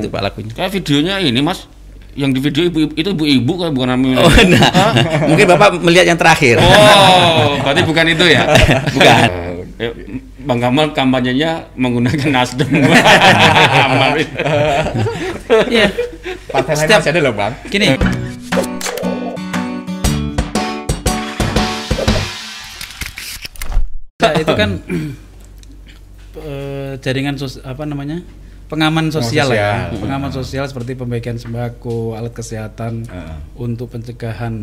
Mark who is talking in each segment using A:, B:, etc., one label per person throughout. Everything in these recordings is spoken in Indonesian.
A: itu Pak lagunya.
B: Kayak videonya ini Mas, yang di video ibu itu ibu-ibu kan bukan namanya.
A: Oh, nah, mungkin Bapak melihat yang terakhir.
B: Oh, berarti bukan itu ya?
A: Bukan.
B: Eh, Bang Kamal kampanyenya menggunakan Nasdem.
C: Iya.
D: Partai lain
C: Setiap-
D: masih ada loh bang.
C: Gini. Nah, itu kan eh, jaringan sos apa namanya? Pengaman sosial, ya.
D: sosial.
C: Pengaman sosial seperti pembagian sembako, alat kesehatan
D: Heeh.
C: untuk pencegahan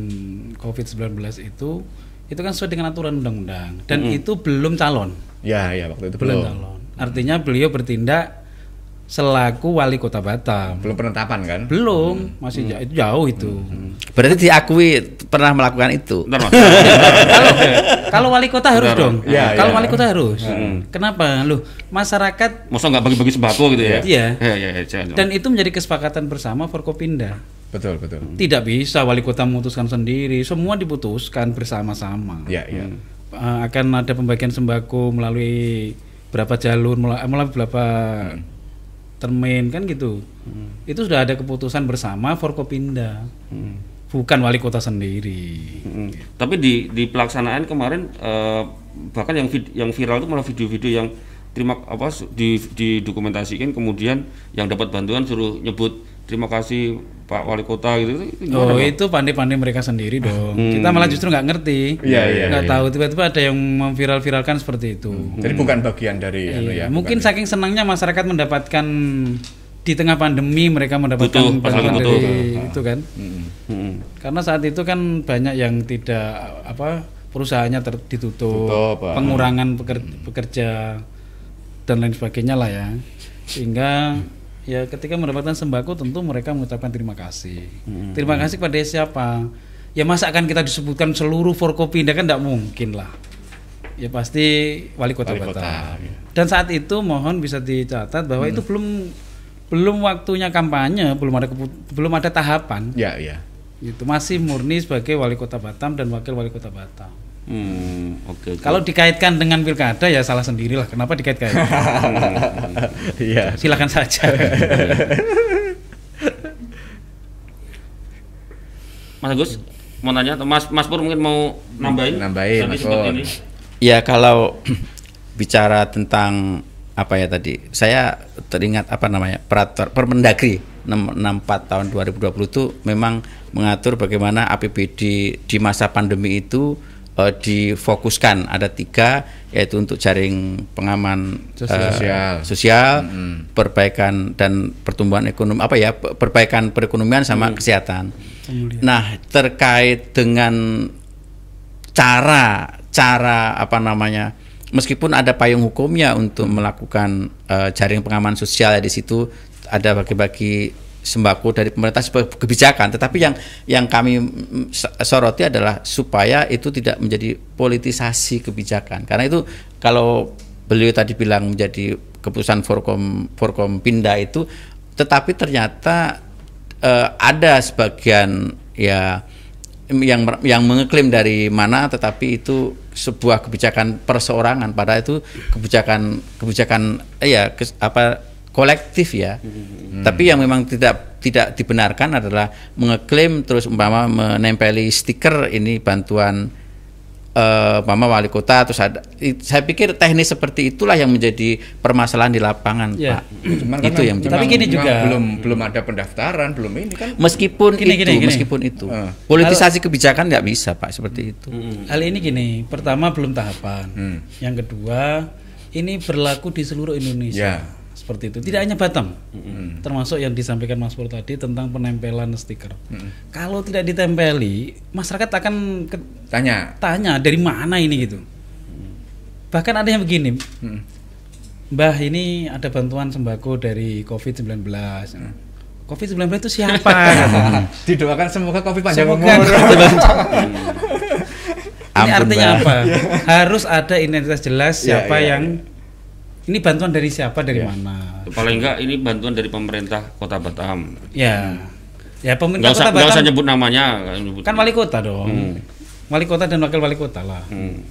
C: Covid-19 itu itu kan sesuai dengan aturan undang-undang dan itu belum calon.
D: Ya ya waktu itu
C: Belum
D: belum.
C: calon. Artinya beliau bertindak selaku wali kota Batam.
D: Belum penetapan kan?
C: Belum, masih ja- itu jauh itu.
A: Berarti diakui pernah melakukan itu.
C: Kalau kalau wali kota harus
B: Bentar,
C: dong.
D: Ya,
C: kalau
D: ya.
C: wali kota harus. Kenapa? Loh, masyarakat
B: Masa nggak bagi-bagi sembako gitu ya?
C: Iya.
B: Iya, iya, iya, jangan.
C: dan itu menjadi kesepakatan bersama Forkopinda.
D: Betul betul.
C: Tidak bisa wali kota memutuskan sendiri, semua diputuskan bersama-sama.
D: Ya ya.
C: Eh, akan ada pembagian sembako melalui berapa jalur, mela- melalui berapa termin kan gitu. Itu sudah ada keputusan bersama Forkopinda. Bukan wali kota sendiri.
B: Mm. Tapi di di pelaksanaan kemarin eh, bahkan yang vid- yang viral itu malah video-video yang terima apa di didokumentasikan kemudian yang dapat bantuan suruh nyebut terima kasih Pak Wali Kota gitu. Itu gimana,
C: Oh itu pandai-pandai mereka sendiri dong. Kita malah justru nggak ngerti.
D: Iya, iya,
C: Nggak
D: iya.
C: tahu tiba-tiba ada yang memviral-viralkan seperti itu.
D: Jadi bukan bagian dari anu
C: Iya,
D: ya.
C: Mungkin
D: bukan.
C: saking senangnya masyarakat mendapatkan di tengah pandemi mereka mendapatkan
B: Butuh,
C: bantuan
B: butuh.
C: dari itu kan.
B: Mm.
C: Karena saat itu kan banyak yang tidak apa perusahaannya ter- ditutup,
D: Tutup, ah.
C: pengurangan peker- pekerja dan lain sebagainya lah ya. Sehingga ya ketika mendapatkan sembako tentu mereka mengucapkan terima kasih. Terima kasih kepada siapa? Ya masa akan kita disebutkan seluruh Forkopinda kan tidak mungkin lah. Ya pasti wali kota
D: Wali
C: Batam.
D: kota, ya.
C: Dan saat itu mohon bisa dicatat bahwa itu belum belum waktunya kampanye, belum ada belum ada tahapan
D: Ya ya.
C: itu masih murni sebagai wali kota Batam dan wakil wali kota Batam.
B: Hmm, oke. oke.
C: Kalau dikaitkan dengan pilkada ya salah sendirilah. Kenapa dikait-kait?
D: Iya.
C: Silakan saja.
B: Mas Agus mau nanya atau Mas Mas Pur mungkin mau nambahin?
D: Nambahin, Mas Pur.
B: ini.
A: Ya kalau bicara tentang apa ya tadi, saya teringat apa namanya peraturan Permendagri 64 tahun 2020 itu memang mengatur bagaimana APBD di masa pandemi itu eh, difokuskan ada tiga yaitu untuk jaring pengaman eh,
D: Sosial.
A: sosial, perbaikan dan pertumbuhan ekonomi apa ya pe- perbaikan perekonomian sama kesehatan. Nah terkait dengan cara cara apa namanya meskipun ada payung hukumnya untuk melakukan eh, jaring pengaman sosial di situ ada bagi-bagi sembako dari pemerintah sebagai kebijakan. Tetapi yang yang kami soroti adalah supaya itu tidak menjadi politisasi kebijakan. Karena itu kalau beliau tadi bilang menjadi keputusan Forkom Forkom Pinda itu tetapi ternyata eh, ada sebagian ya yang yang mengeklaim dari mana tetapi itu sebuah kebijakan perseorangan. Pada itu kebijakan kebijakan eh, ya kes- apa kolektif ya tapi yang memang tidak tidak dibenarkan adalah mengeklaim terus umpama menempeli stiker ini bantuan eh umpama wali kota terus ada saya pikir teknis seperti itulah yang menjadi permasalahan di lapangan
C: Ya.
A: Pak
D: Cuman
A: itu yang
D: memang-
C: Tapi gini juga.
D: belum belum ada pendaftaran, belum ini kan.
A: meskipun
C: Gini,
A: itu
C: gini, gini.
A: meskipun itu
D: Eh.
A: politisasi kebijakan nggak bisa pak seperti itu
C: Hal ini gini, pertama belum tahapan.
D: Hmm.
C: Yang kedua, ini berlaku di seluruh Indonesia.
D: Ya.
C: Seperti itu. Tidak hanya Batam. Termasuk yang disampaikan Mas Pur tadi tentang penempelan stiker. Kalau tidak ditempeli, masyarakat akan ke-
D: Tanya.
C: tanya dari mana ini gitu. Bahkan ada yang begini,
D: Hmm.
C: Mbah ini ada bantuan sembako dari COVID-19. COVID-19 itu siapa?
D: Didoakan semoga Covid panjang
C: Semoga
D: umur.
C: ini
A: Ampun,
C: artinya apa? Harus ada identitas jelas
D: Ya,
C: siapa
D: ya,
C: yang ini bantuan dari siapa dari
D: Ya.
C: mana?
B: Paling enggak ini bantuan dari pemerintah Kota Batam.
C: Ya. Ya pemerintah
B: usah
C: Kota
B: nggak usah
C: Batam
B: nyebut namanya. nyebut.
C: kan wali kota dong.
B: Hmm.
C: Wali kota dan wakil wali kota lah.
B: Hmm.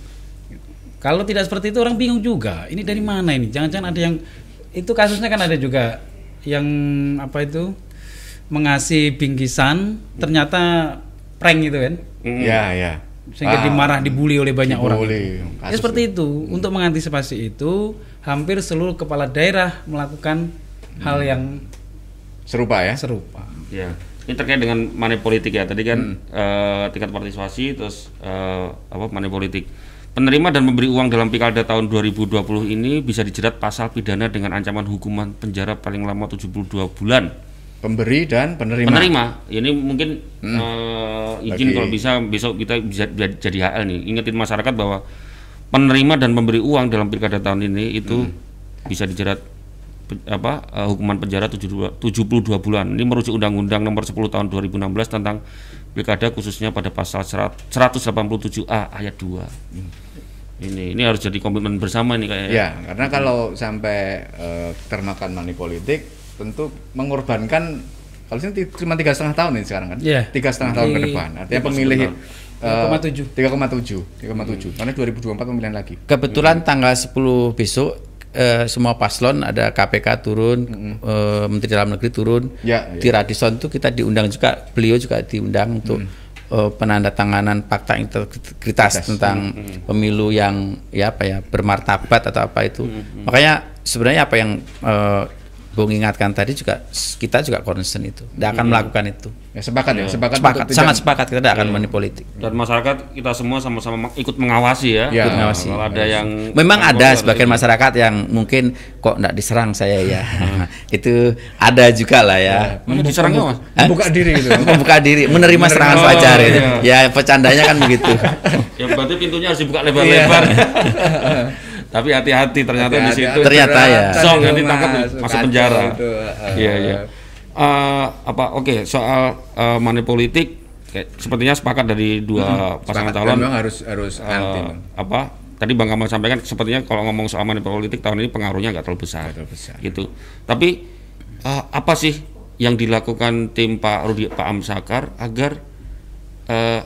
C: Kalau tidak seperti itu orang bingung juga. Ini dari mana ini? Jangan-jangan ada yang itu kasusnya kan ada juga yang apa itu mengasih bingkisan ternyata prank itu kan
D: Ya, ya.
C: sehingga
D: Ah,
C: dimarah dibully oleh banyak orang.
D: dibully.
C: Ya,
D: Kasus
C: seperti itu. Untuk mengantisipasi itu, hampir seluruh kepala daerah melakukan hal
D: Hmm.
C: yang
D: Serupa ya.
C: serupa.
B: Ya, ini terkait dengan money politik ya. Tadi kan
D: Hmm.
B: eh, tingkat partisipasi terus eh, apa money politik. Penerima dan memberi uang dalam pilkada tahun 2020 ini bisa dijerat pasal pidana dengan ancaman hukuman penjara paling lama 72 bulan.
D: Pemberi dan penerima.
B: Penerima, ini mungkin eh, izin
D: Bagi-
B: kalau bisa besok kita bisa bisa jadi HL nih. Ingetin masyarakat bahwa penerima dan memberi uang dalam pilkada tahun ini itu bisa dijerat pe- apa eh, hukuman penjara 72, 72 bulan. Ini merujuk Undang-Undang Nomor 10 Tahun 2016 tentang pilkada khususnya pada pasal 100 187A ayat 2. Ini ini harus jadi komitmen bersama nih kayaknya.
D: Ya, karena kalau sampai eh, termakan money politik, tentu mengorbankan kalau sini cuma tiga setengah tahun ini sekarang kan,
C: Iya.
D: tiga setengah tahun ke depan. Artinya pemilih
C: 3,7.
D: 3,7, 3,7. Karena 2024 pemilihan lagi.
A: Kebetulan tanggal 10 besok eh, semua paslon ada KPK turun, eh, Menteri Dalam Negeri turun.
D: Ya,
A: Di Radisson itu kita diundang juga, beliau juga diundang untuk eh, penandatanganan fakta integritas tentang pemilu yang ya apa ya bermartabat atau apa itu. Makanya sebenarnya apa yang eh, Bung ingatkan tadi juga kita juga concern itu, tidak akan melakukan itu.
D: Ya sepakat ya, sepakat,
A: Sepakat,
D: untuk tidak-
A: sangat sepakat kita tidak akan money politik.
B: Dan masyarakat kita semua sama-sama ikut mengawasi ya.
D: Ya,
A: Ikut mengawasi.
B: Kalau ada yang
A: Memang ada sebagian
B: itu.
A: masyarakat yang mungkin kok enggak diserang saya ya. itu ada juga lah ya.
B: Mana diserangnya mas?
D: membuka diri gitu.
A: Membuka diri, menerima serangan
B: Oh,
A: fajar gitu.
B: iya.
A: Ya bercandanya kan begitu.
B: ya berarti pintunya harus dibuka lebar-lebar. Tapi hati-hati ternyata di
D: Hati-hati,
B: situ
A: Ternyata ya.
B: song yang ditangkap
D: Mas,
B: masuk penjara. Iya iya. Eh, apa oke soal eh, money politik kayak, sepertinya sepakat dari dua pasangan
D: Sepakat.
B: calon.
D: Memang harus harus
B: eh,
D: anti. Bang.
B: apa tadi Bang Kamal sampaikan sepertinya kalau ngomong soal money politik tahun ini pengaruhnya nggak terlalu besar.
D: Terlalu besar.
B: Gitu. Tapi eh, apa sih yang dilakukan tim Pak Rudi Pak Amsakar agar eh,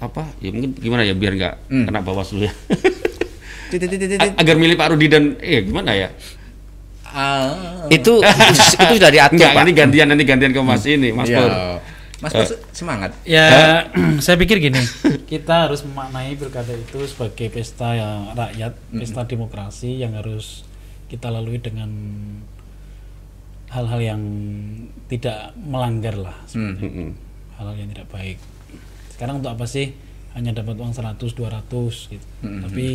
B: apa ya mungkin gimana ya biar nggak
D: Hmm.
B: kena Bawaslu ya. agar milih Pak Rudi dan eh gimana ya?
D: Ah.
A: itu itu sudah diatur
B: Enggak,
A: Pak.
B: ini gantian nanti gantian ke Mas ini, Mas
D: Iya.
B: Pur.
D: Mas Pur semangat.
C: Ya, saya pikir gini, kita harus memaknai pilkada itu sebagai pesta ya rakyat, pesta demokrasi yang harus kita lalui dengan hal-hal yang tidak melanggar lah,
D: Hmm.
B: Mm-mm.
C: hal-hal yang tidak baik. Sekarang untuk apa sih hanya dapat uang 100, 200 gitu. Tapi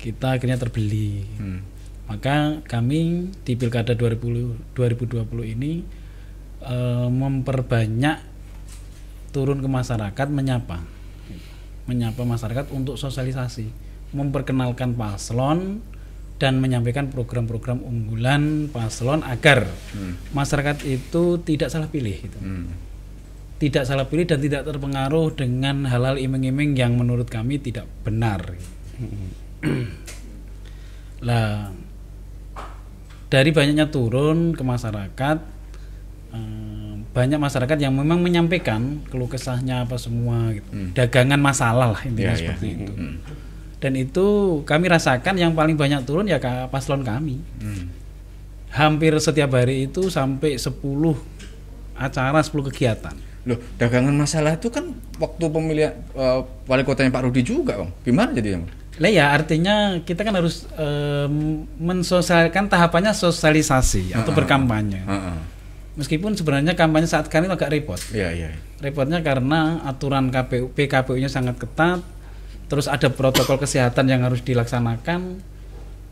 C: kita akhirnya terbeli.
D: Hmm.
C: Maka kami di Pilkada 2020 2020 ini eh, memperbanyak turun ke masyarakat menyapa. Menyapa masyarakat untuk sosialisasi, memperkenalkan paslon dan menyampaikan program-program unggulan paslon agar masyarakat itu tidak salah pilih gitu.
D: Hmm.
C: Tidak salah pilih dan tidak terpengaruh dengan hal-hal iming-iming yang menurut kami tidak benar. Lah dari banyaknya turun ke masyarakat eh, banyak masyarakat yang memang menyampaikan keluh kesahnya apa semua gitu. Dagangan masalah lah intinya
D: Ya, ya.
C: seperti itu. Dan itu kami rasakan yang paling banyak turun ya paslon kami.
D: Hmm.
C: Hampir setiap hari itu sampai 10 acara 10 kegiatan.
D: Loh, dagangan masalah itu kan waktu pemilihan eh, wali kotanya Pak Rudi juga, Bang. Gimana jadinya? Bang?
C: Lah ya artinya kita kan harus em, mensosialkan tahapannya sosialisasi atau
D: Ah, ah.
C: berkampanye.
D: Heeh.
C: Meskipun sebenarnya kampanye saat kali itu agak repot.
D: Iya, iya.
C: Repotnya karena aturan KPU PKPU-nya sangat ketat, terus ada protokol kesehatan yang harus dilaksanakan.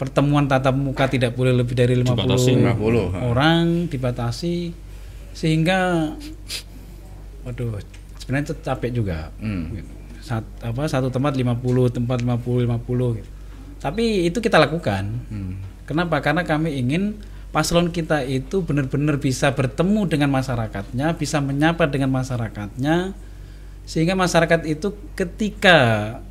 C: Pertemuan tatap muka tidak boleh lebih dari 50
B: Dibatasi.
D: 50, ha.
C: orang dibatasi sehingga waduh sebenarnya capek juga.
D: Hmm.
C: Gitu. Sat, apa satu tempat 50, tempat 50 50 gitu. Tapi itu kita lakukan.
D: Hmm.
C: Kenapa? Karena kami ingin paslon kita itu benar-benar bisa bertemu dengan masyarakatnya, bisa menyapa dengan masyarakatnya, sehingga masyarakat itu ketika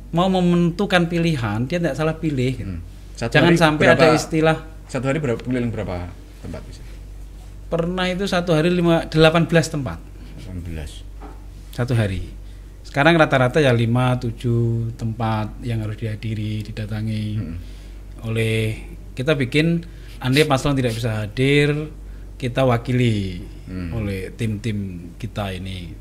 C: mau menentukan pilihan dia tidak salah pilih. gitu.
D: Hmm. Satu
C: Jangan sampai
D: berapa-
C: ada istilah
D: Satu hari berapa keliling berapa tempat bisa?
C: pernah itu satu hari lima, 18 tempat
D: 18.
C: satu hari. Sekarang rata-rata ya 5 7 tempat yang harus dihadiri, didatangi oleh kita bikin andai paslon tidak bisa hadir, kita wakili oleh tim-tim kita ini.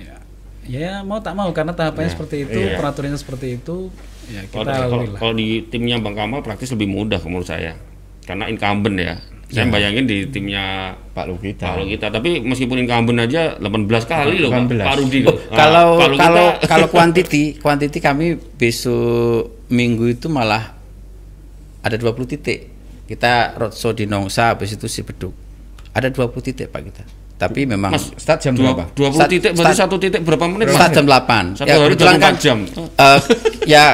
C: Ya, ya mau tak mau karena tahapannya seperti itu,
B: Iya.
C: peraturannya seperti itu, ya kita
B: Kalau, kalau, kalau di timnya Bang Kamal praktis lebih mudah menurut saya. Karena incumbent ya. Saya bayangin di timnya
D: Pak Lukita.
B: Pak kita, tapi meskipun incumbent aja 18 kali loh Pak
D: 18.
B: Pak Rudi loh. Nah,
A: kalau
B: Pak Lukita-
A: kalau kalau kuantiti kuantiti kami besok minggu itu malah ada 20 titik kita roadshow di Nongsa habis itu si Beduk ada 20 titik pak kita tapi memang
B: Mas,
D: Start jam
B: dua-
D: berapa?
B: 20
A: Start-
B: titik berarti
A: start-
B: satu titik berapa menit?
A: start jam 8
B: Satu hari
A: kebetulan
B: 24 jam.
A: eh, ya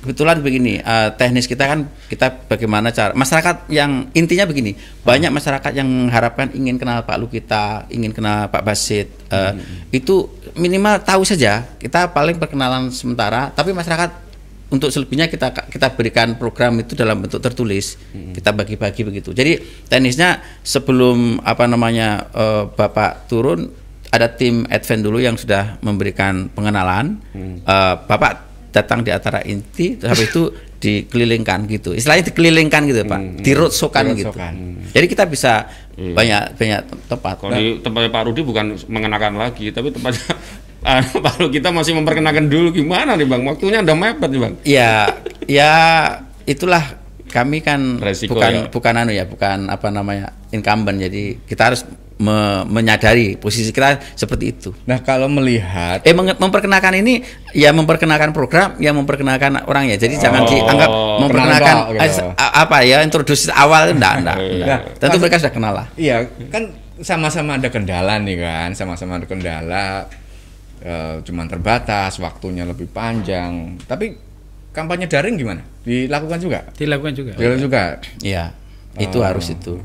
A: kebetulan begini eh, teknis kita kan kita bagaimana cara masyarakat yang intinya begini banyak masyarakat yang mengharapkan ingin kenal Pak Lukita ingin kenal Pak Basit eh, itu minimal tahu saja kita paling perkenalan sementara tapi masyarakat untuk selebihnya kita kita berikan program itu dalam bentuk tertulis kita bagi-bagi begitu. Jadi teknisnya sebelum apa namanya eh, bapak turun ada tim advent dulu yang sudah memberikan pengenalan. Eh, bapak datang di acara inti terus habis itu dikelilingkan gitu istilahnya dikelilingkan gitu pak dirotsokan gitu
D: Dirotsokan.
A: jadi kita bisa banyak banyak tempat
B: Kalau di tempatnya Pak Rudi bukan mengenakan lagi, tapi tempatnya ah, Pak Rudi kita masih memperkenalkan dulu gimana nih Bang? Waktunya udah mepet nih Bang.
A: ya ya itulah kami kan
B: Resiko
A: bukan
B: ya.
A: bukan anu ya bukan apa namanya incumbent jadi kita harus me- menyadari posisi kita seperti itu
D: Nah, kalau melihat
A: eh memperkenalkan ini ya memperkenalkan program ya memperkenalkan orang ya jadi jangan
B: Oh,
A: dianggap memperkenalkan
D: kenal dok, gitu.
A: eh, apa ya introduksi awal enggak enggak, enggak.
D: Nah,
A: tentu mereka sudah kenal lah
D: Iya, kan sama-sama ada kendala nih kan, sama-sama ada kendala, eh, cuman terbatas, waktunya lebih panjang. Tapi kampanye daring gimana? Dilakukan juga?
C: Dilakukan juga.
D: Dilakukan juga.
A: ya itu
D: Oh.
A: harus itu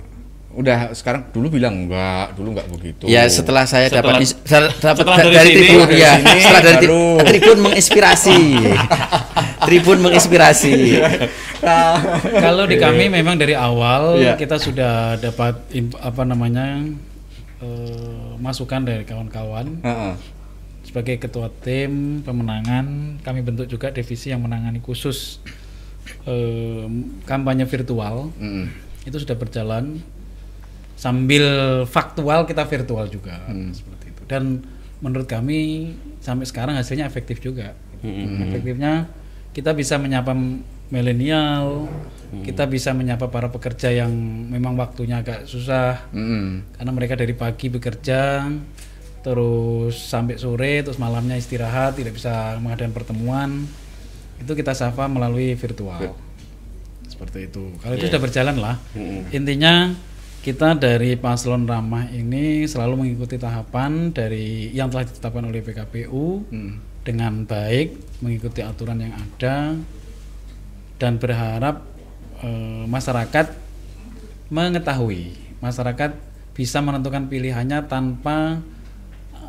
D: Udah sekarang dulu bilang enggak, dulu enggak begitu.
A: Ya setelah saya
B: Setelah-
A: dapat saya dapat
B: setelah
A: da-
B: dari
A: dari,
B: sini,
A: tribun
D: dari
A: ya
D: sini,
A: setelah dari tri-
D: baru.
A: tribun menginspirasi tribun menginspirasi
C: Kalau di kami memang dari awal
D: Iya.
C: kita sudah dapat apa namanya eh, masukan dari kawan-kawan
D: Heeh.
C: sebagai ketua tim pemenangan kami bentuk juga divisi yang menangani khusus eh, kampanye virtual
D: Mm-mm.
C: itu sudah berjalan sambil faktual kita virtual juga seperti itu. Dan menurut kami sampai sekarang hasilnya efektif juga. Efektifnya kita bisa menyapa milenial kita bisa menyapa para pekerja yang memang waktunya agak susah.
D: Mm-mm.
C: karena mereka dari pagi bekerja terus sampai sore terus malamnya istirahat tidak bisa mengadakan pertemuan. Itu kita sapa melalui virtual. Seperti itu. Kalau itu sudah berjalan lah. Intinya kita dari paslon ramah ini selalu mengikuti tahapan dari yang telah ditetapkan oleh PKPU dengan baik mengikuti aturan yang ada dan berharap eh, masyarakat mengetahui masyarakat bisa menentukan pilihannya tanpa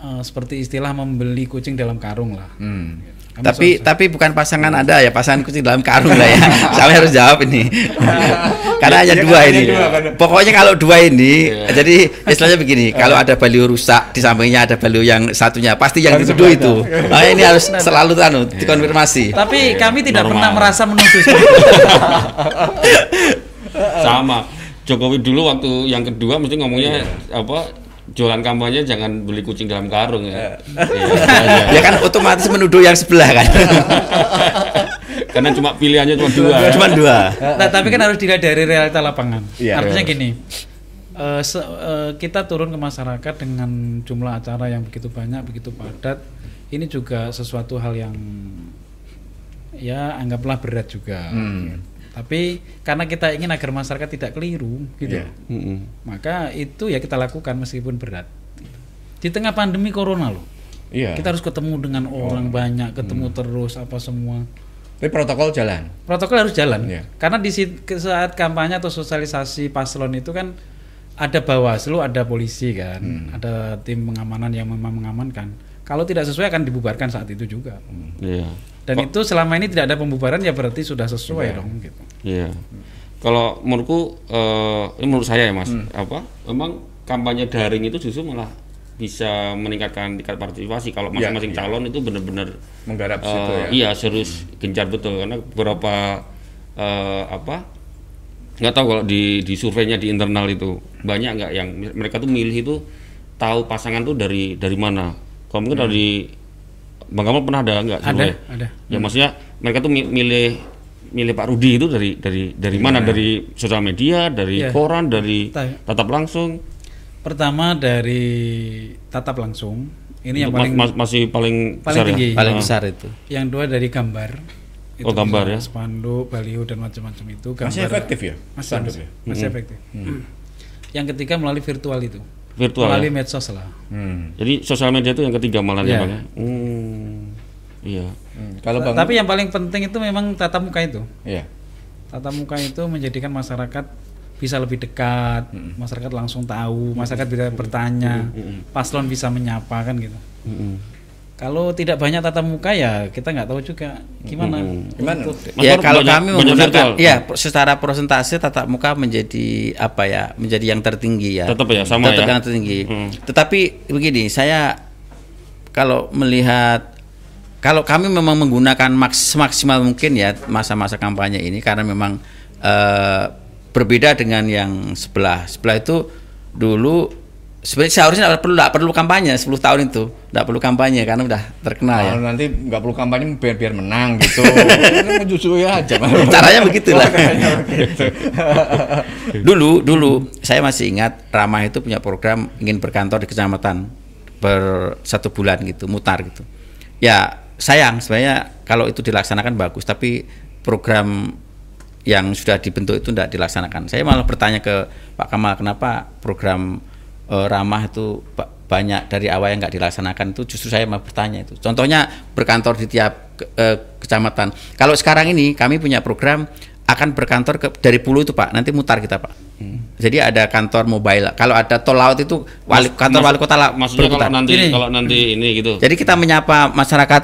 C: eh, seperti istilah membeli kucing dalam karung lah.
D: Hmm.
A: Tapi
C: selalu-
A: tapi bukan pasangan ada ya pasangan kucing dalam karung lah ya. Saya harus jawab ini. Karena hanya
D: Ya,
A: dua ini.
D: dua, kan.
A: pokoknya kalau dua ini jadi istilahnya begini kalau ada baliho rusak di sampingnya ada baliho yang satunya pasti yang
D: sebelah
A: itu. Nah, ini harus selalu anu dikonfirmasi.
C: Tapi kami tidak
B: Normal.
C: pernah merasa menuduh.
B: Sama. Jokowi dulu waktu yang kedua mesti ngomongnya apa jualan kampanye jangan beli kucing dalam karung ya. Iya,
A: ya kan otomatis menuduh yang sebelah kan
B: Karena cuma pilihannya cuma dua.
A: cuma dua
C: Nah, tapi kan harus dilihat dari realita lapangan.
D: Iya.
C: Artinya gini, eh, se- eh, kita turun ke masyarakat dengan jumlah acara yang begitu banyak, begitu padat. Ini juga sesuatu hal yang ya anggaplah berat juga. Tapi karena kita ingin agar masyarakat tidak keliru, gitu.
D: Iya.
B: Mm-mm.
C: Maka itu ya kita lakukan meskipun berat. Di tengah pandemi corona loh.
D: Iya.
C: Kita harus ketemu dengan orang banyak, ketemu terus apa semua
D: Tapi protokol jalan.
C: protokol harus jalan
D: Iya.
C: karena di saat kampanye atau sosialisasi paslon itu kan ada bawaslu ada polisi kan
D: Hmm.
C: ada tim pengamanan yang memang mengamankan kalau tidak sesuai akan dibubarkan saat itu juga
B: Iya.
C: Dan itu selama ini tidak ada pembubaran ya berarti sudah sesuai
D: Iya.
C: dong gitu
B: Iya. Kalau menurutku eh, ini menurut saya ya Mas, apa? Memang kampanye daring itu justru malah bisa meningkatkan tingkat partisipasi kalau
D: Iya,
B: masing-masing
D: iya.
B: calon itu benar-benar
D: Menggarap
B: eh,
D: situ ya.
B: iya serius gencar betul karena beberapa eh, apa nggak tahu kalau di di surveinya di internal itu banyak nggak yang mereka tuh milih itu tahu pasangan tuh dari dari mana kalau mungkin dari bang Kamal pernah ada nggak
C: Ada,
B: survei?
C: ada.
B: ya maksudnya mereka tuh mi- milih milih Pak Rudi itu dari dari dari mana dari sosial media dari
C: Iya.
B: koran dari
C: Ta-
B: tatap langsung
C: Pertama dari tatap langsung. Ini yang paling
B: mas- masih paling,
C: paling
B: besar
C: tinggi.
B: ya?
A: paling
B: Ah.
A: besar itu.
C: yang dua dari gambar.
B: Oh, gambar
C: bisa
B: ya.
C: Spanduk, baliho dan macam-macam itu gambar.
D: Masih efektif ya?
C: Masih,
D: Spanduk
C: masih,
D: ya?
C: masih efektif. Yang ketiga melalui virtual itu.
B: Virtual
C: melalui
B: ya?
C: medsos lah.
D: Hmm.
B: jadi sosial media itu yang ketiga malah ya
C: Iya.
B: bang ya? Hmm, iya
D: Hmm. Kalau bang,
C: Tapi yang paling penting itu memang tatap muka itu.
D: Iya.
C: Tatap muka itu menjadikan masyarakat bisa lebih dekat, masyarakat langsung tahu, masyarakat bisa bertanya, paslon bisa menyapa kan gitu.
B: Mm-mm.
C: Kalau tidak banyak tatap muka ya kita nggak tahu juga gimana.
D: Gimana?
C: untuk-
B: Mas
A: ya kalau
B: banyak-
A: kami menggunakan ya secara persentase tatap muka menjadi apa ya menjadi yang tertinggi ya
B: Tetap ya, sama
A: Tetap
B: ya?
A: yang tertinggi
B: Hmm.
A: tetapi begini saya kalau melihat kalau kami memang menggunakan maks maksimal mungkin ya masa-masa kampanye ini karena memang eh, berbeda dengan yang sebelah sebelah itu dulu sebenarnya seharusnya nggak perlu nggak perlu kampanye 10 tahun itu nggak perlu kampanye karena udah terkenal ya
D: Kalau nanti nggak perlu kampanye biar biar menang gitu. Kan Justru ya aja.
A: Caranya begitulah.
D: Begitu.
A: dulu dulu saya masih ingat Ramah itu punya program ingin berkantor di kecamatan per satu bulan gitu mutar gitu ya sayang sebenarnya kalau itu dilaksanakan bagus tapi program yang sudah dibentuk itu tidak dilaksanakan saya malah bertanya ke Pak Kamal kenapa program eh, Ramah itu ba- banyak dari awal yang nggak dilaksanakan itu justru saya mau bertanya itu. Contohnya berkantor di tiap ke- eh, kecamatan. Kalau sekarang ini kami punya program akan berkantor ke dari Pulau itu Pak. Nanti mutar kita Pak. Jadi ada kantor mobile. Kalau ada tol laut itu wali,
B: Mas-
A: kantor
B: mas-
A: wali kota lah
B: maksudnya kalau
A: berputar.
B: nanti
C: Gini.
B: kalau nanti ini gitu.
A: Jadi kita menyapa masyarakat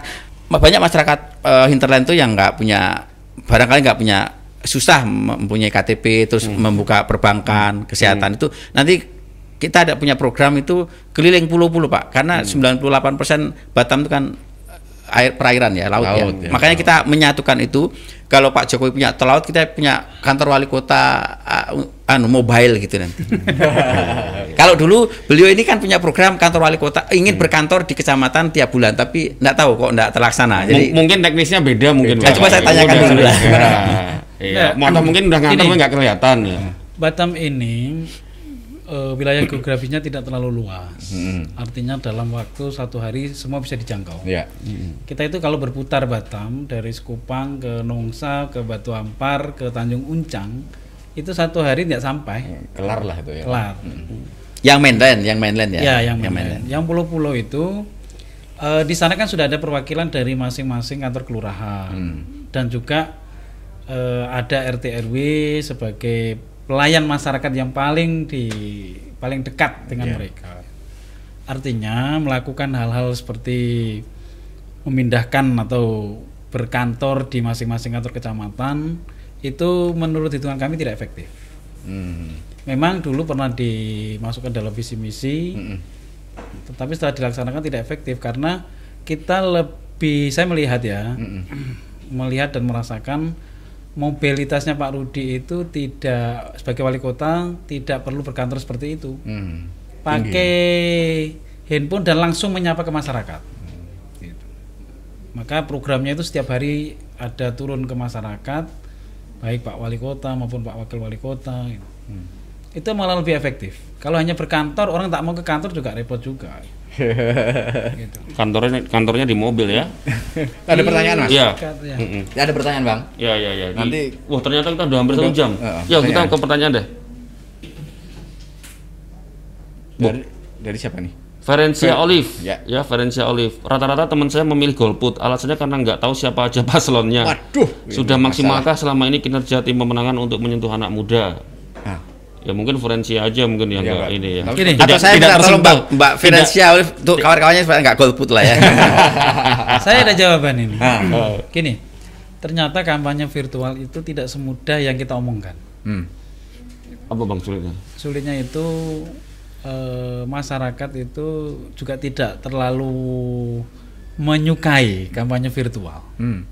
A: banyak masyarakat eh, hinterland itu yang nggak punya barangkali nggak punya susah mempunyai KTP terus membuka perbankan kesehatan itu. Nanti kita ada punya program itu keliling pulau-pulau Pak karena 98% Batam itu kan eh, air perairan ya laut, ya.
D: Laut, ya.
A: makanya kita menyatukan itu kalau Pak Jokowi punya tol laut kita punya kantor wali kota uh, anu mobile gitu nanti kalau dulu beliau ini kan punya program kantor wali kota ingin berkantor di kecamatan tiap bulan tapi enggak tahu kok enggak terlaksana. Jadi
B: M- mungkin teknisnya beda mungkin
A: Beda.
B: Pak.
A: Coba saya tanyakan dulu lah.
B: Nah, Iya,
C: Nah,
B: atau mungkin udah ngantor nggak kelihatan ya.
C: Batam ini eh, wilayah geografisnya tidak terlalu luas. Artinya dalam waktu satu hari semua bisa dijangkau.
D: Ya.
C: Kita itu kalau berputar Batam dari Sekupang ke Nongsa ke Batu Ampar ke Tanjung Uncang itu satu hari tidak sampai
D: Kelar lah itu ya.
C: kelar.
A: yang mainland, yang mainland ya.
C: Ya, yang mainland. Yang pulau-pulau itu eh, di sana kan sudah ada perwakilan dari masing-masing kantor kelurahan dan juga eh, ada RT RW sebagai pelayan masyarakat yang paling di paling dekat dengan mereka. Artinya melakukan hal-hal seperti memindahkan atau berkantor di masing-masing kantor kecamatan itu menurut hitungan kami tidak efektif.
D: Hmm.
C: Memang dulu pernah dimasukkan dalam visi misi, tetapi setelah dilaksanakan tidak efektif karena kita lebih, saya melihat ya, melihat dan merasakan mobilitasnya Pak Rudi itu tidak sebagai wali kota tidak perlu berkantor seperti itu,
D: Hmm.
C: pakai handphone dan langsung menyapa ke masyarakat. Gitu. Maka programnya itu setiap hari ada turun ke masyarakat, baik Pak Wali Kota maupun Pak Wakil Wali Kota. gitu. Itu malah lebih efektif. Kalau hanya berkantor, orang tak mau ke kantor juga repot juga. gitu.
B: Kantornya kantornya di mobil ya.
D: Ada pertanyaan mas?
B: Iya.
C: Ya.
B: Mm-mm.
D: Ada pertanyaan bang?
B: Ya ya ya. Di-
D: Nanti-
B: wah ternyata kita udah hampir satu jam.
D: Heeh,
B: ya kita ke pertanyaan deh.
D: Dari, dari siapa nih?
B: Ferencia Olive,
D: Ya.
B: ya Ferencia Olive. Rata-rata teman saya memilih golput, alasannya karena nggak tahu siapa aja paslonnya.
D: Waduh,
B: Sudah maksimalkah selama ini kinerja tim pemenangan untuk menyentuh anak muda? Ya mungkin Ferencia aja mungkin yang
D: Iya,
B: nggak
D: Pak.
B: ini ya.
C: Gini,
A: Atau
B: Tidak-
A: saya
B: tidak
A: minta tolong
B: tersentuh.
A: Mbak, Mbak Olive tuh kawan-kawannya supaya nggak golput lah ya.
C: Saya ada jawaban ini.
D: Nah.
C: Gini, ternyata kampanye virtual itu tidak semudah yang kita omongkan.
D: hmm.
B: Apa bang sulitnya?
C: Sulitnya itu eh, masyarakat itu juga tidak terlalu menyukai kampanye virtual.
D: Hmm.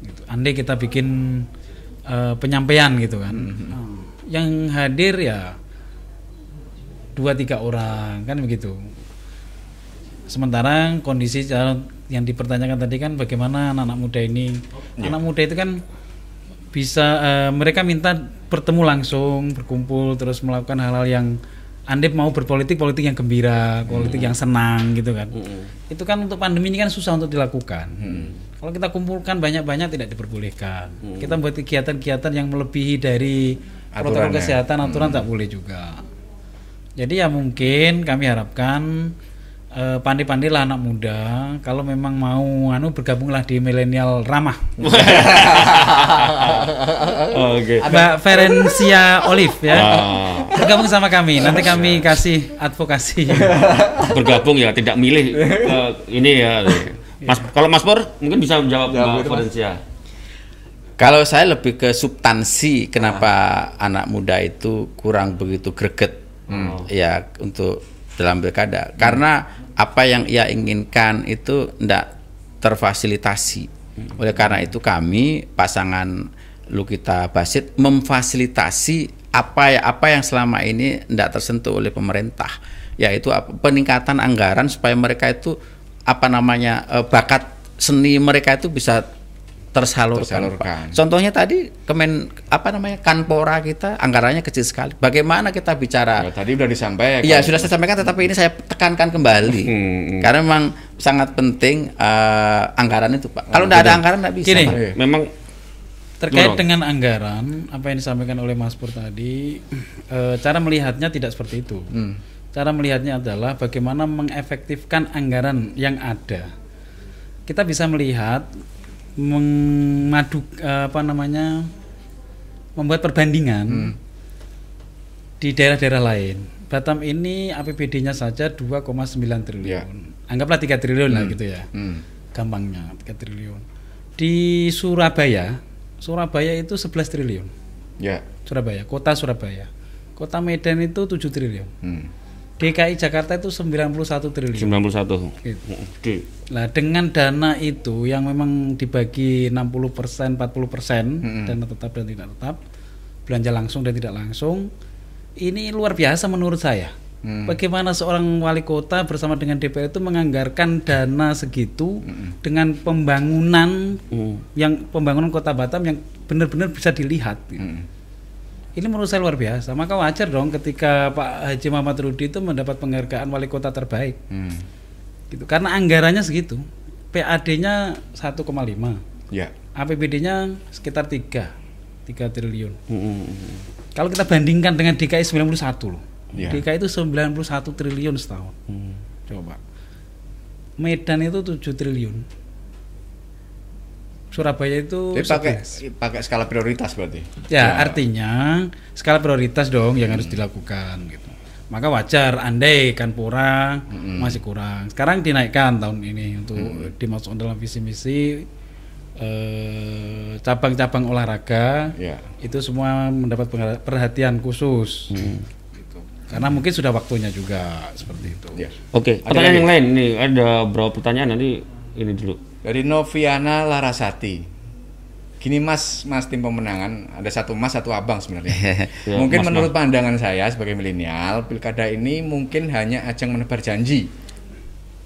C: Gitu. Andai kita bikin eh, penyampaian gitu kan. Nah, Yang hadir ya dua tiga orang kan begitu. Sementara kondisi calon yang dipertanyakan tadi kan bagaimana anak-anak muda ini, anak muda itu kan bisa eh, mereka minta bertemu langsung, berkumpul, terus melakukan hal-hal yang Andip mau berpolitik, politik yang gembira, politik yang senang gitu kan. Itu kan untuk pandemi ini kan susah untuk dilakukan. Kalau kita kumpulkan banyak-banyak tidak diperbolehkan. Kita buat kegiatan-kegiatan yang melebihi dari protokol kesehatan, aturan tak boleh juga. Jadi ya mungkin kami harapkan eh, pandai-pandailah anak muda kalau memang mau anu bergabunglah di milenial ramah.
B: Oke.
C: Mbak Ferencia Olive ya.
B: Ah.
C: Bergabung sama kami. Nanti kami kasih advokasi.
B: bergabung ya tidak milih eh, ini ya Mas kalau Mas Pur mungkin bisa menjawab Mbak Florencia
A: Kalau saya lebih ke substansi kenapa anak muda itu kurang begitu greget ya untuk dalam pilkada. Karena apa yang ia inginkan itu tidak terfasilitasi. Oleh karena itu kami pasangan Lukita Basit memfasilitasi apa ya apa yang selama ini tidak tersentuh oleh pemerintah. Yaitu peningkatan anggaran supaya mereka itu apa namanya eh, bakat seni mereka itu bisa tersalurkan.
D: Tersalurkan.
A: Contohnya tadi Kemen apa namanya Kanpora kita anggarannya kecil sekali. Bagaimana kita bicara?
D: Ya, tadi udah disampaikan.
A: Iya sudah saya sampaikan, tetapi ini saya tekankan kembali
B: Hmm,
A: karena memang sangat penting eh, anggaran itu pak. Kalau tidak ada anggaran tidak bisa.
C: Gini.
A: Pak.
D: Iya.
B: memang
C: Terkait
B: Gimana?
C: dengan anggaran, apa yang disampaikan oleh Mas Pur tadi, eh, cara melihatnya tidak seperti itu. Cara melihatnya adalah bagaimana mengefektifkan anggaran yang ada. Kita bisa melihat mengadu eh, apa namanya membuat perbandingan di daerah-daerah lain. Batam ini APBD-nya saja 2,9 triliun.
D: Ya.
C: Anggaplah 3 triliun lah gitu ya
D: Hmm.
C: gampangnya 3 triliun. Di Surabaya, Surabaya itu 11 triliun.
D: Ya.
C: Surabaya, kota Surabaya. Kota Medan itu 7 triliun.
D: Hmm.
C: DKI Jakarta itu 91 triliun.
B: 91
C: Gitu.
B: Oke.
C: Nah, dengan dana itu yang memang dibagi 60%, 40%
D: Mm-mm.
C: dana tetap dan tidak tetap, belanja langsung dan tidak langsung, ini luar biasa menurut saya.
D: Hmm.
C: Bagaimana seorang wali kota bersama dengan DPR itu menganggarkan dana segitu dengan pembangunan
B: Hmm.
C: yang pembangunan kota Batam yang benar-benar bisa dilihat. gitu.
D: Hmm.
C: Ini menurut saya luar biasa. Maka wajar dong ketika Pak Haji Muhammad Rudi itu mendapat penghargaan wali kota terbaik
D: Hmm.
C: gitu karena anggarannya segitu PAD-nya 1,5
D: Ya.
C: APBD-nya sekitar 3 3 triliun
B: Hmm.
C: kalau kita bandingkan dengan DKI 91 loh
D: Ya.
C: DKI itu 91 triliun setahun
B: Hmm.
C: coba Medan itu 7 triliun Surabaya itu
D: Jadi pakai
C: 11.
D: pakai skala prioritas berarti.
C: Ya, artinya skala prioritas dong yang harus dilakukan gitu. Maka wajar andai kan pura masih kurang. Sekarang dinaikkan tahun ini untuk dimasukkan dalam visi misi eh, cabang-cabang olahraga
D: Ya.
C: itu semua mendapat perhatian khusus. Gitu. Karena mungkin sudah waktunya juga seperti itu.
D: Ya.
B: Oke,
D: Ada
B: pertanyaan
D: lagi?
B: yang lain nih ada beberapa pertanyaan nanti ini dulu.
D: Dari Noviana Larasati. Gini Mas, Mas tim pemenangan, ada satu Mas, satu Abang sebenarnya.
B: Ya,
D: mungkin
B: Mas,
D: menurut pandangan saya sebagai milenial, pilkada ini mungkin hanya ajang menebar janji.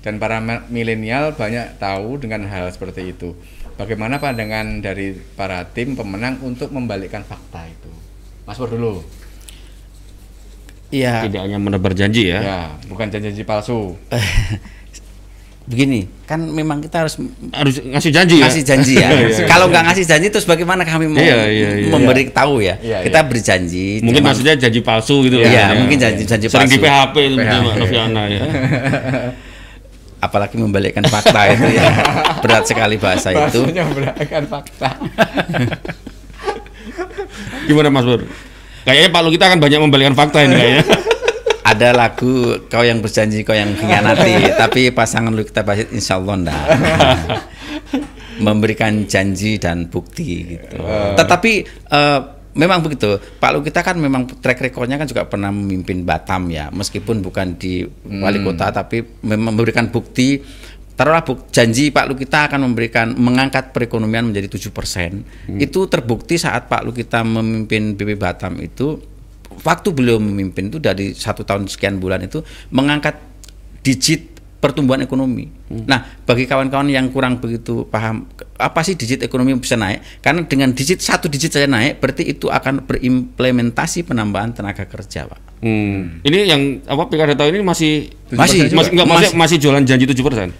D: Dan para milenial banyak tahu dengan hal seperti itu. Bagaimana pandangan dari para tim pemenang untuk membalikkan fakta itu? Mas Pur dulu.
A: Iya.
B: Tidak hanya menebar janji ya.
D: Ya, bukan janji-janji palsu.
A: Begini, kan memang kita harus
B: Harus ngasih janji ya.
A: ngasih janji ya.
B: Iya,
A: Kalau nggak ngasih janji terus bagaimana kami mau
B: Iya, iya, iya.
A: memberi tahu ya?
D: Iya,
A: kita
D: iya.
A: beri janji.
B: Mungkin
A: cuma-
B: maksudnya janji palsu gitu
A: Iya,
B: loh.
A: mungkin janji-janji
B: Sering di
A: palsu.
B: PHP itu
D: PHP.
B: Mbak Noviana ya.
A: apalagi membalikkan fakta itu ya. Berat sekali bahasa itu.
D: Bahasanya membalikkan fakta.
B: Gimana Mas Pur? Kayaknya Pak Lu kita akan banyak membalikan fakta ini kayaknya.
A: Ada lagu kau yang berjanji kau yang mengkhianati, tapi pasangan lu kita bahas insya Allah enggak. Memberikan janji dan bukti gitu. Tetapi eh, memang begitu. Pak Lu kita kan memang track recordnya kan juga pernah memimpin Batam ya, meskipun bukan di wali kota, tapi memang memberikan bukti taruhlah buk- janji Pak Lukita akan memberikan mengangkat perekonomian menjadi 7%. Itu terbukti saat Pak Lukita memimpin BP Batam itu waktu beliau memimpin itu dari satu tahun sekian bulan itu mengangkat digit pertumbuhan ekonomi. Nah, bagi kawan-kawan yang kurang begitu paham apa sih digit ekonomi bisa naik? Karena dengan digit satu digit saja naik, berarti itu akan berimplementasi penambahan tenaga kerja, Pak.
B: Hmm. Ini yang apa pilkada tahun ini masih
A: Masih
B: masih enggak masih, masih jualan janji 7%.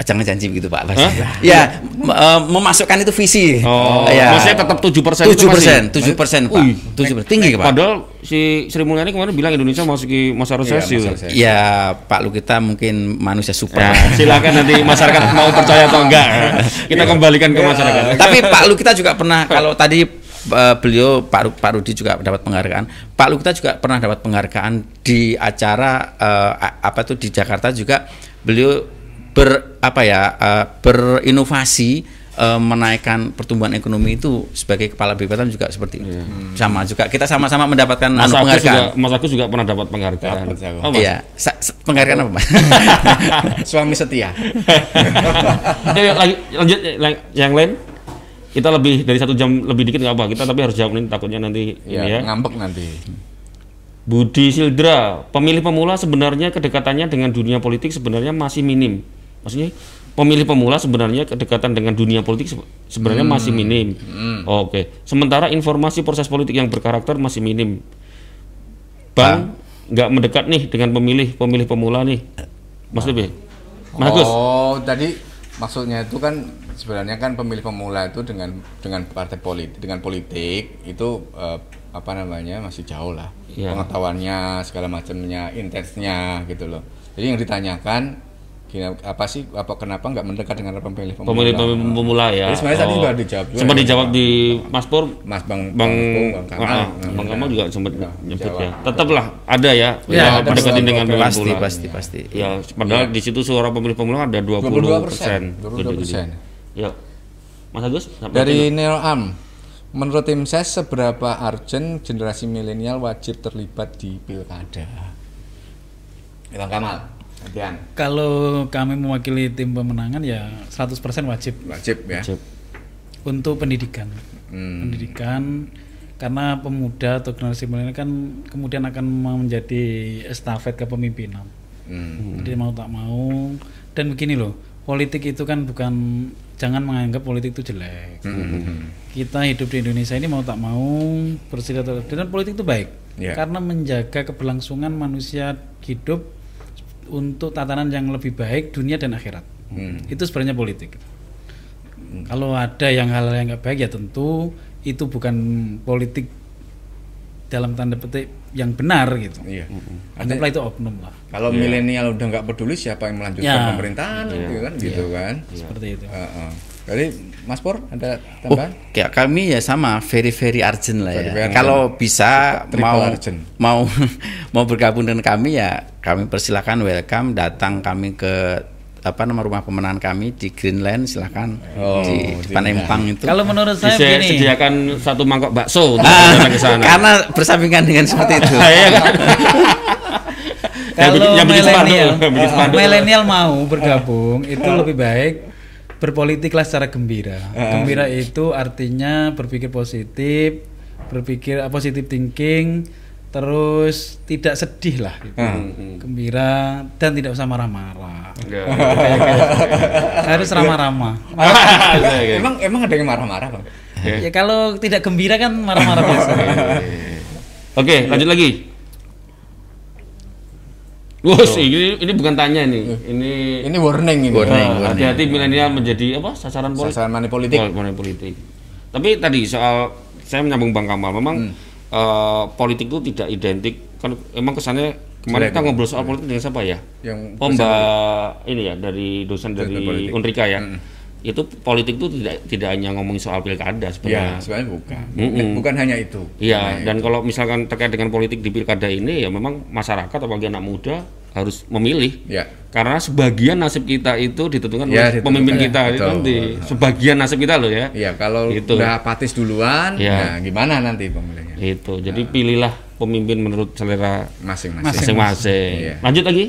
A: Jangan janji begitu Pak. Ya, m- eh, memasukkan itu visi.
B: Oh,
A: ya.
B: maksudnya tetap 7% itu
A: Tujuh persen, tujuh persen Pak. Tujuh persen, tinggi Pak.
B: Padahal si Sri Mulyani kemarin bilang Indonesia masuki masa resesi.
D: masa resesi.
A: Ya Pak Lukita mungkin manusia super.
B: Ya, silakan nanti masyarakat mau percaya atau enggak. Kita kembalikan ke masyarakat.
A: Tapi Pak Lukita juga pernah kalau tadi eh, beliau Pak Pak Rudi juga dapat penghargaan. Pak Lukita juga pernah dapat penghargaan di acara eh, a- apa tuh di Jakarta juga beliau ber apa ya eh, berinovasi eh, menaikkan pertumbuhan ekonomi itu sebagai kepala BPTM juga seperti itu. Sama juga kita sama-sama mendapatkan
B: Mas
A: anu,
B: Agus juga
A: penghargaan.
B: Mas Agus juga pernah dapat penghargaan.
D: Dapat, aku.
B: Oh, Mas.
A: Iya, Sa- sa- penghargaan apa, Mas?
D: Suami setia.
B: Lanjut, lanjut yang lain. Kita lebih dari satu jam lebih dikit nggak apa kita tapi harus jawab ini takutnya nanti
D: ya,
B: ini ya.
D: ngambek nanti.
B: Budi Sildra, pemilih pemula sebenarnya kedekatannya dengan dunia politik sebenarnya masih minim. Maksudnya pemilih pemula sebenarnya kedekatan dengan dunia politik se- sebenarnya masih minim. Oke. Sementara informasi proses politik yang berkarakter masih minim. Bang nggak mendekat nih dengan pemilih pemilih pemula nih. Mas Lebih. Mas Agus.
D: Oh, tadi maksudnya itu kan sebenarnya kan pemilih pemula itu dengan dengan partai politik dengan politik itu eh, apa namanya masih jauh lah
B: Iya.
D: pengetahuannya segala macamnya intensnya gitu loh. Jadi yang ditanyakan gini, apa sih apa kenapa nggak mendekat dengan pemilih pemula?
B: Pemilih pemula ya.
D: Jadi sebenarnya tadi juga dijawab juga
B: Sempat
D: ya.
B: dijawab di Mas Pur
D: Mas Bang
B: Bang
D: Bang Kamal.
B: Ah,
D: Nah,
B: Bang Kamal juga sempat
D: Ya,
B: nyebut
D: jawab.
B: ya. Tetaplah ada ya,
A: Ya,
B: ya
A: ada
B: mendekatin dengan pemilih
A: pasti,
B: pemula.
A: pasti, pasti.
B: Ya, padahal di situ suara pemilih pemula ada 20 persen.
D: 22%.
B: Ya, Mas Agus. sampai
D: Dari. Neo Am, menurut tim ses seberapa urgent generasi milenial wajib terlibat di pilkada? Bang Kamal,
C: Kalau kami mewakili tim pemenangan ya 100% wajib
D: Wajib ya.
B: Wajib.
C: untuk pendidikan.
D: Hmm.
C: Pendidikan karena pemuda atau generasi milenial kan kemudian akan menjadi estafet kepemimpinan.
D: Hmm.
C: Jadi mau tak mau dan begini loh, politik itu kan bukan jangan menganggap politik itu jelek.
D: Hmm.
C: Kita hidup di Indonesia ini mau tak mau bersilaturahmi dan politik itu baik
D: Iya.
C: karena menjaga keberlangsungan manusia hidup untuk tatanan yang lebih baik dunia dan akhirat.
D: Hmm.
C: Itu sebenarnya politik. Kalau ada yang hal yang nggak baik ya tentu itu bukan politik dalam tanda petik yang benar gitu.
D: Iya.
C: Anggaplah itu oknum lah.
D: Kalau milenial udah nggak peduli siapa yang melanjutkan
C: Ya.
D: pemerintahan gitu kan gitu kan.
C: Seperti itu.
D: Heeh. Jadi Mas Pur ada
A: Oh,
D: tambahan?
A: ya kami ya sama very very urgent lah
D: Very,
A: ya.
D: very
A: Kalau bisa
D: Triple
A: mau
D: urgent.
A: mau mau bergabung dengan kami ya kami persilakan welcome datang kami ke apa nama rumah pemenangan kami di Greenland silakan
D: Oh,
A: di
D: di
A: depan Empang itu.
C: Kalau menurut saya
B: Bisa
C: begini,
B: sediakan satu mangkok bakso untuk
A: Ah,
B: ke sana.
A: karena bersampingan dengan seperti itu.
B: Iya kan?
C: Kalau milenial
B: spanduk.
C: milenial mau bergabung itu lebih baik berpolitiklah secara gembira. Gembira itu artinya berpikir positif, berpikir uh, positive thinking, terus tidak sedih lah. gitu. Gembira dan tidak usah marah-marah. Harus ramah-ramah.
D: Emang emang ada yang marah-marah bang?
C: ya kalau tidak gembira kan marah-marah biasa.
B: Oke, lanjut lagi. Wus, ini ini bukan tanya nih. Ini
D: Ini warning ini.
A: Warning.
B: eh, hati-hati milenial menjadi apa? Sasaran politik.
D: Sasaran politik.
B: Pol- money politik. Tapi tadi soal saya menyambung Bang Kamal, memang eh, politik itu tidak identik kan emang kesannya kemarin kita ngobrol soal politik dengan siapa ya?
D: Yang
B: Mbak ini ya dari dosen dari. Unrika ya. Itu politik itu tidak tidak hanya ngomongin soal pilkada
D: Ya,
B: sebenarnya.
D: sebenarnya bukan.
B: Mm-mm.
D: Bukan hanya itu.
B: Iya,
D: Nah,
B: dan kalau misalkan terkait dengan politik di pilkada ini ya memang masyarakat apalagi anak muda harus memilih.
D: Ya.
B: Karena sebagian nasib kita itu ditentukan
D: Ya,
B: oleh pemimpin
D: Ya,
B: kita itu nanti. Sebagian nasib kita loh ya.
D: Iya, kalau
B: Gitu.
D: udah apatis duluan,
B: Iya.
D: nah gimana nanti pemilihnya?
B: Itu. Jadi pilihlah pemimpin menurut selera
D: Masing-masing.
B: masing-masing.
D: Iya.
B: Lanjut lagi.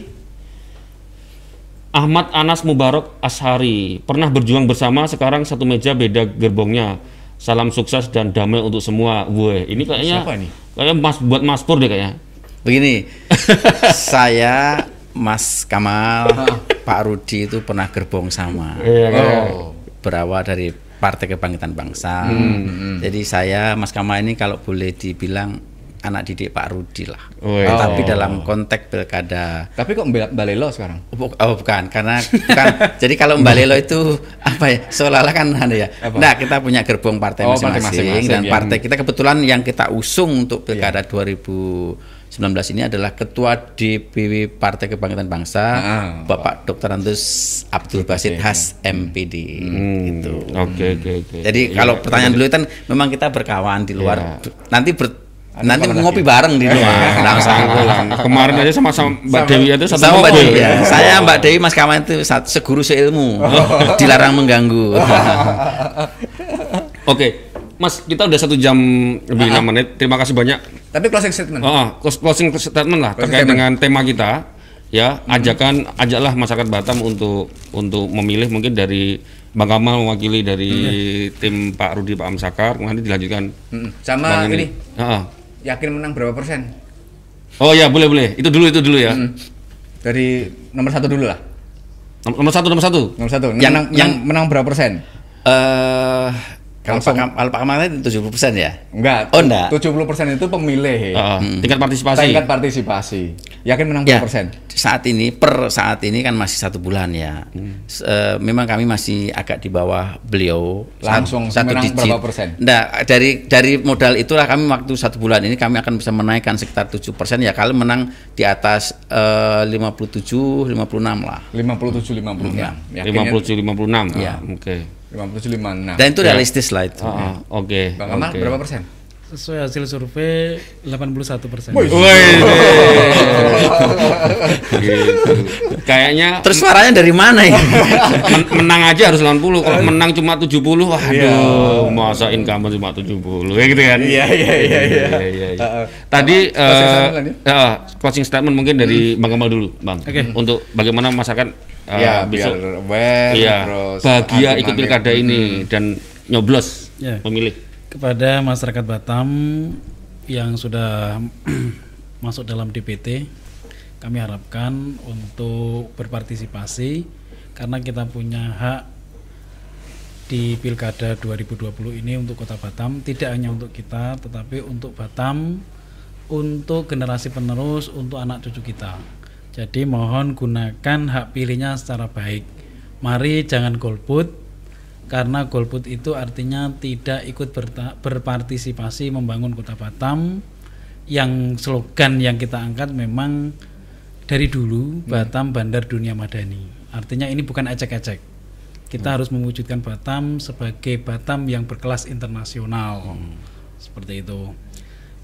B: Ahmad Anas Mubarak Ashari pernah berjuang bersama sekarang satu meja beda gerbongnya salam sukses dan damai untuk semua gue ini kayaknya
D: Siapa ini?
B: kayak mas buat Mas Pur deh kayaknya
A: Begini, saya Mas Kamal, Pak Rudi itu pernah gerbong sama.
B: Iya, kayak-
D: Oh.
A: Berawal dari Partai Kebangkitan Bangsa. Jadi saya Mas Kamal ini kalau boleh dibilang anak didik Pak Rudi lah.
B: Wih.
A: Tapi
D: Oh.
A: dalam konteks pilkada
D: Tapi kok Mbak Balelo sekarang?
A: Oh, oh, bukan, karena bukan. jadi kalau Mbak Lelo itu apa ya? Seolah-olah kan anu ya.
D: Apa?
A: Nah, kita punya gerbong partai
D: Oh, partai
A: masing-masing
D: masing-masing
A: dan
D: yang-
A: partai kita kebetulan yang kita usung untuk
D: Iya.
A: pilkada 2019 ini adalah ketua DPW Partai Kebangkitan Bangsa,
D: Ah,
A: Bapak Dr. Antus Abdul Basit Has MPD gitu.
B: oke oke oke
A: Jadi
B: Iya,
A: kalau pertanyaan
B: iya.
A: beliau kan memang kita berkawan di luar.
B: Iya.
A: Nanti ber,
D: Ada
A: nanti ngopi bareng di luar. Nah, sama.
B: kemarin aja sama sama Mbak Dewi itu satu
A: sama Mbak. Dewi ya. Saya Mbak Dewi Mas Kawan itu satu seguru seilmu. Dilarang mengganggu.
B: Oke, Mas, kita udah satu jam lebih
A: Ah.
B: enam menit. Terima kasih banyak.
D: Tapi closing statement.
B: Oh, closing statement lah
D: Closing
B: terkait
D: statement.
B: dengan tema kita. Ya, ajakan ajaklah masyarakat Batam untuk untuk memilih mungkin dari Bang Kamal mewakili dari tim Pak Rudi Pak Amsakar, nanti dilanjutkan.
D: Mm-mm. Sama
B: Bang
D: ini,
B: Heeh.
D: Yakin menang berapa persen?
B: Oh ya, boleh boleh. Itu dulu itu dulu ya.
D: Mm. Dari nomor satu dulu lah.
B: Nom- Nomor satu nomor satu.
D: Nomor satu.
A: Yang-
D: menang,
A: yang-
D: menang, menang berapa persen?
A: Eh kalau Pak. Kam- kalau Pak Kamal tadi 70% ya?
D: Enggak.
A: Oh, enggak.
D: 70 persen itu pemilih.
B: Heeh, Tingkat partisipasi.
D: Tingkat partisipasi. Yakin menang
A: Ya,
D: berapa persen?
A: saat ini per saat ini kan masih satu bulan ya. S- eh, memang kami masih agak di bawah beliau.
D: Langsung menang berapa persen?
A: Nah, dari dari modal itulah kami waktu satu bulan ini kami akan bisa menaikkan sekitar 7 persen ya. Kalau menang di atas eh, 57, 56 lah.
D: 57 56.
A: Ya.
D: Yakinnya
B: 57 56.
A: Iya.
B: Ah, Oke.
D: 57 56.
A: Dan itu realistis lah itu.
B: Ah, Oke.
D: Bang Kamal
B: oke.
D: berapa persen?
C: Sesuai hasil survei 81 persen.
D: Wih.
B: Gitu. Kayaknya
A: Terus suaranya dari mana ya?
B: men- menang aja harus 80. Kalau menang cuma 70, waduh, masa incumbent cuma 70. Ya gitu kan.
D: Iya, iya, iya, iya.
B: iya.
D: Heeh.
B: Tadi
D: Closing
B: eh,
D: statement lanjut.
B: eh, closing statement mungkin dari Bang Kamal dulu, Bang.
C: Oke.
B: Untuk bagaimana masyarakat eh,
D: ya,
B: bisa
D: biar aware
B: iya,
D: terus
B: bahagia ikut pilkada ini dan nyoblos
C: Ya.
B: memilih.
C: Kepada masyarakat Batam yang sudah masuk dalam DPT kami harapkan untuk berpartisipasi karena kita punya hak di Pilkada 2020 ini untuk Kota Batam tidak hanya untuk kita tetapi untuk Batam untuk generasi penerus untuk anak cucu kita. Jadi mohon gunakan hak pilihnya secara baik. Mari jangan golput karena golput itu artinya tidak ikut berpartisipasi membangun Kota Batam yang slogan yang kita angkat memang dari dulu Batam Bandar Dunia Madani. Artinya ini bukan ecek-ecek. Kita harus mewujudkan Batam sebagai Batam yang berkelas internasional. Seperti itu.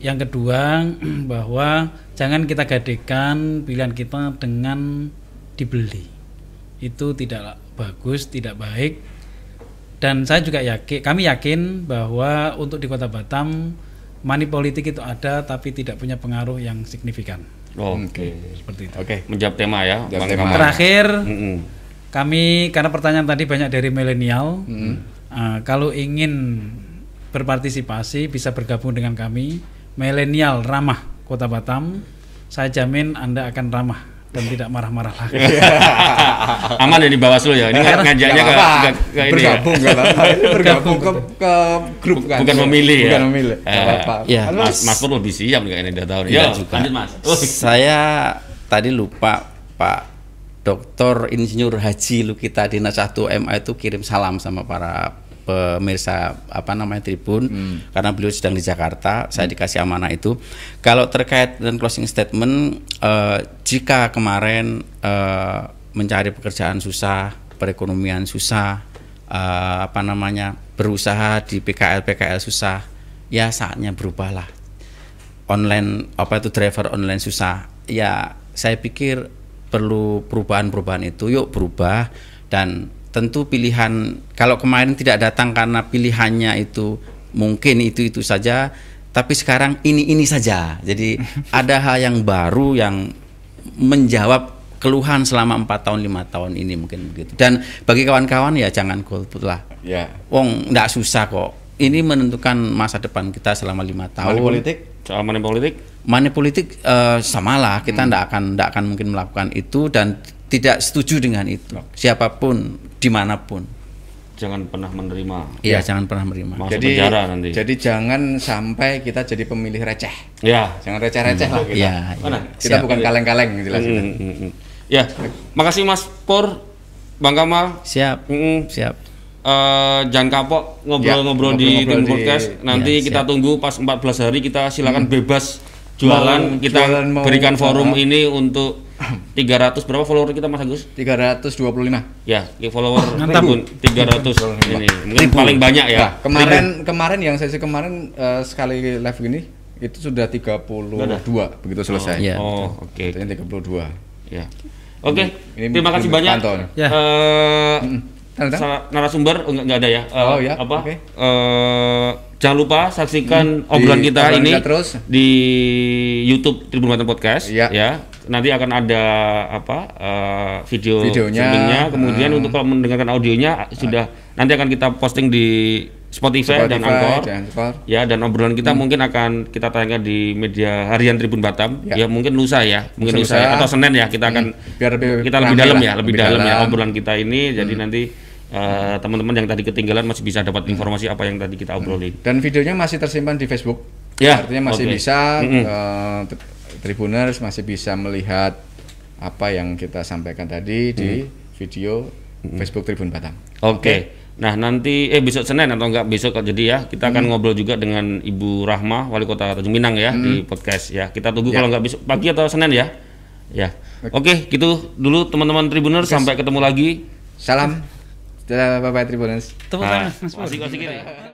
C: Yang kedua bahwa jangan kita gadekan pilihan kita dengan dibeli. Itu tidak bagus, tidak baik. Dan saya juga yakin, kami yakin bahwa untuk di Kota Batam money politik itu ada tapi tidak punya pengaruh yang signifikan.
B: Oke.
C: Seperti itu.
D: Oke.
B: Menjawab tema ya,
D: Menjawab tema.
B: Kamal.
C: Terakhir,
B: Mm-mm.
C: kami karena pertanyaan tadi banyak dari milenial, uh, kalau ingin berpartisipasi bisa bergabung dengan kami. Milenial ramah Kota Batam, saya jamin anda akan ramah dan tidak marah-marah lagi.
B: Aman ya di Bawaslu ya. Ini kan ngajaknya ke, ke, ke ini ya.
D: bergabung apa-apa. Ini bergabung ke, ke grup kan.
B: Bukan memilih ya.
D: Bukan memilih.
B: Eh,
D: apa-apa.
A: ya.
B: Mas Mas Pur lebih siap nih kayaknya udah tahu nih.
A: Iya
B: Ya,
A: juga.
B: lanjut Mas. Oh,
A: Saya tadi lupa Pak Dr. Insinyur Haji Lukita Dinas 1 MA itu kirim salam sama para pemirsa apa namanya Tribun karena beliau sedang di Jakarta saya dikasih amanah itu. Kalau terkait dengan closing statement eh, jika kemarin eh, mencari pekerjaan susah perekonomian susah eh, apa namanya berusaha di PKL PKL susah ya saatnya berubahlah. Online apa itu driver online susah. Ya saya pikir perlu perubahan-perubahan itu. Yuk berubah dan tentu pilihan kalau kemarin tidak datang karena pilihannya itu mungkin itu itu saja tapi sekarang ini ini saja jadi ada hal yang baru yang menjawab keluhan selama empat tahun lima tahun ini mungkin begitu. Dan bagi kawan-kawan ya jangan golput lah.
D: Ya.
A: Wong nggak susah kok. Ini menentukan masa depan kita selama lima tahun.
D: Money politik
B: soal money politik
A: Money politik eh, samalah kita nggak akan nggak akan mungkin melakukan itu dan tidak setuju dengan itu. Siapa pun di mana pun.
B: jangan pernah menerima
A: Iya jangan pernah menerima.
B: masuk
D: jadi
B: penjara nanti.
D: jadi jangan sampai kita jadi pemilih receh.
B: ya.
D: Jangan receh-receh lah kita.
A: Iya.
B: Mana?
D: Kita
A: Siap.
D: bukan kaleng-kaleng jelas.
B: Mm, mm, mm. Ya, makasih Mas Pur, Bang Kamal.
A: Siap.
B: Mm,
A: Siap.
B: eh, jangan kapok ngobrol-ngobrol
D: Ya,
B: di tim
D: di-
B: podcast. Nanti
A: Ya,
B: kita
A: siap.
B: tunggu pas 14 hari kita silakan bebas jualan.
D: Mau
B: kita
D: jualan, mau-
B: berikan forum ini untuk 300 berapa follower kita Mas Agus?
D: 325.
B: Ya, ya follower
C: Mantap.
B: ribu, 300 ini. Mungkin paling banyak ya.
D: Nah, kemarin kemarin yang sesi kemarin eh, sekali live gini itu sudah 32 begitu selesai.
A: Iya.
B: Oh, oke.
D: Katanya 32.
B: Ya. Oke,
D: Ini
B: terima kasih banyak.
C: Ya.
B: Eh, narasumber oh, enggak, enggak ada ya? Eh,
D: Oh, ya,
B: Apa?
D: oke.
B: Eh, jangan lupa saksikan
D: Hmm,
B: obrolan
D: di-
B: kita
D: obrolan
B: ini
D: kita terus.
B: di YouTube Tribun Banten Podcast.
D: Iya.
B: Ya. Nanti akan ada apa? eh, video
D: Videonya.
B: Kemudian
D: hmm.
B: untuk kalau mendengarkan audionya sudah nanti akan kita posting di Spotify, dan
D: Spotify
B: Anchor.
D: dan Anchor.
B: Ya dan obrolan kita mungkin akan kita tayangkan di media harian Tribun Batam. Ya,
D: Ya.
B: mungkin lusa ya, mungkin lusa,
D: Lusa.
B: ya, atau Senin ya kita akan
D: Biar lebih
B: kita lebih dalam
D: lah,
B: ya, lebih
D: lebih
B: dalam, ya
D: dalam.
B: obrolan kita ini. Jadi nanti eh, teman-teman yang tadi ketinggalan masih bisa dapat informasi apa yang tadi kita obrolin.
D: Dan videonya masih tersimpan di Facebook.
B: Ya,
D: Artinya masih
B: oke.
D: bisa
B: Mm-mm.
D: eh, tri- Tribuners masih bisa melihat apa yang kita sampaikan tadi di video Facebook Tribun Batam.
B: Oke. Nah nanti eh besok Senin atau enggak besok jadi ya kita akan ngobrol juga dengan Ibu Rahma Wali Kota Tanjung Minang ya di podcast ya. Kita tunggu
D: Ya.
B: kalau enggak besok pagi atau Senin ya. Ya. Oke, gitu dulu teman-teman Tribuners sampai ketemu lagi.
D: Salam. Dadah, Bye bye Tribuners.
C: Tepuk tangan, Mas.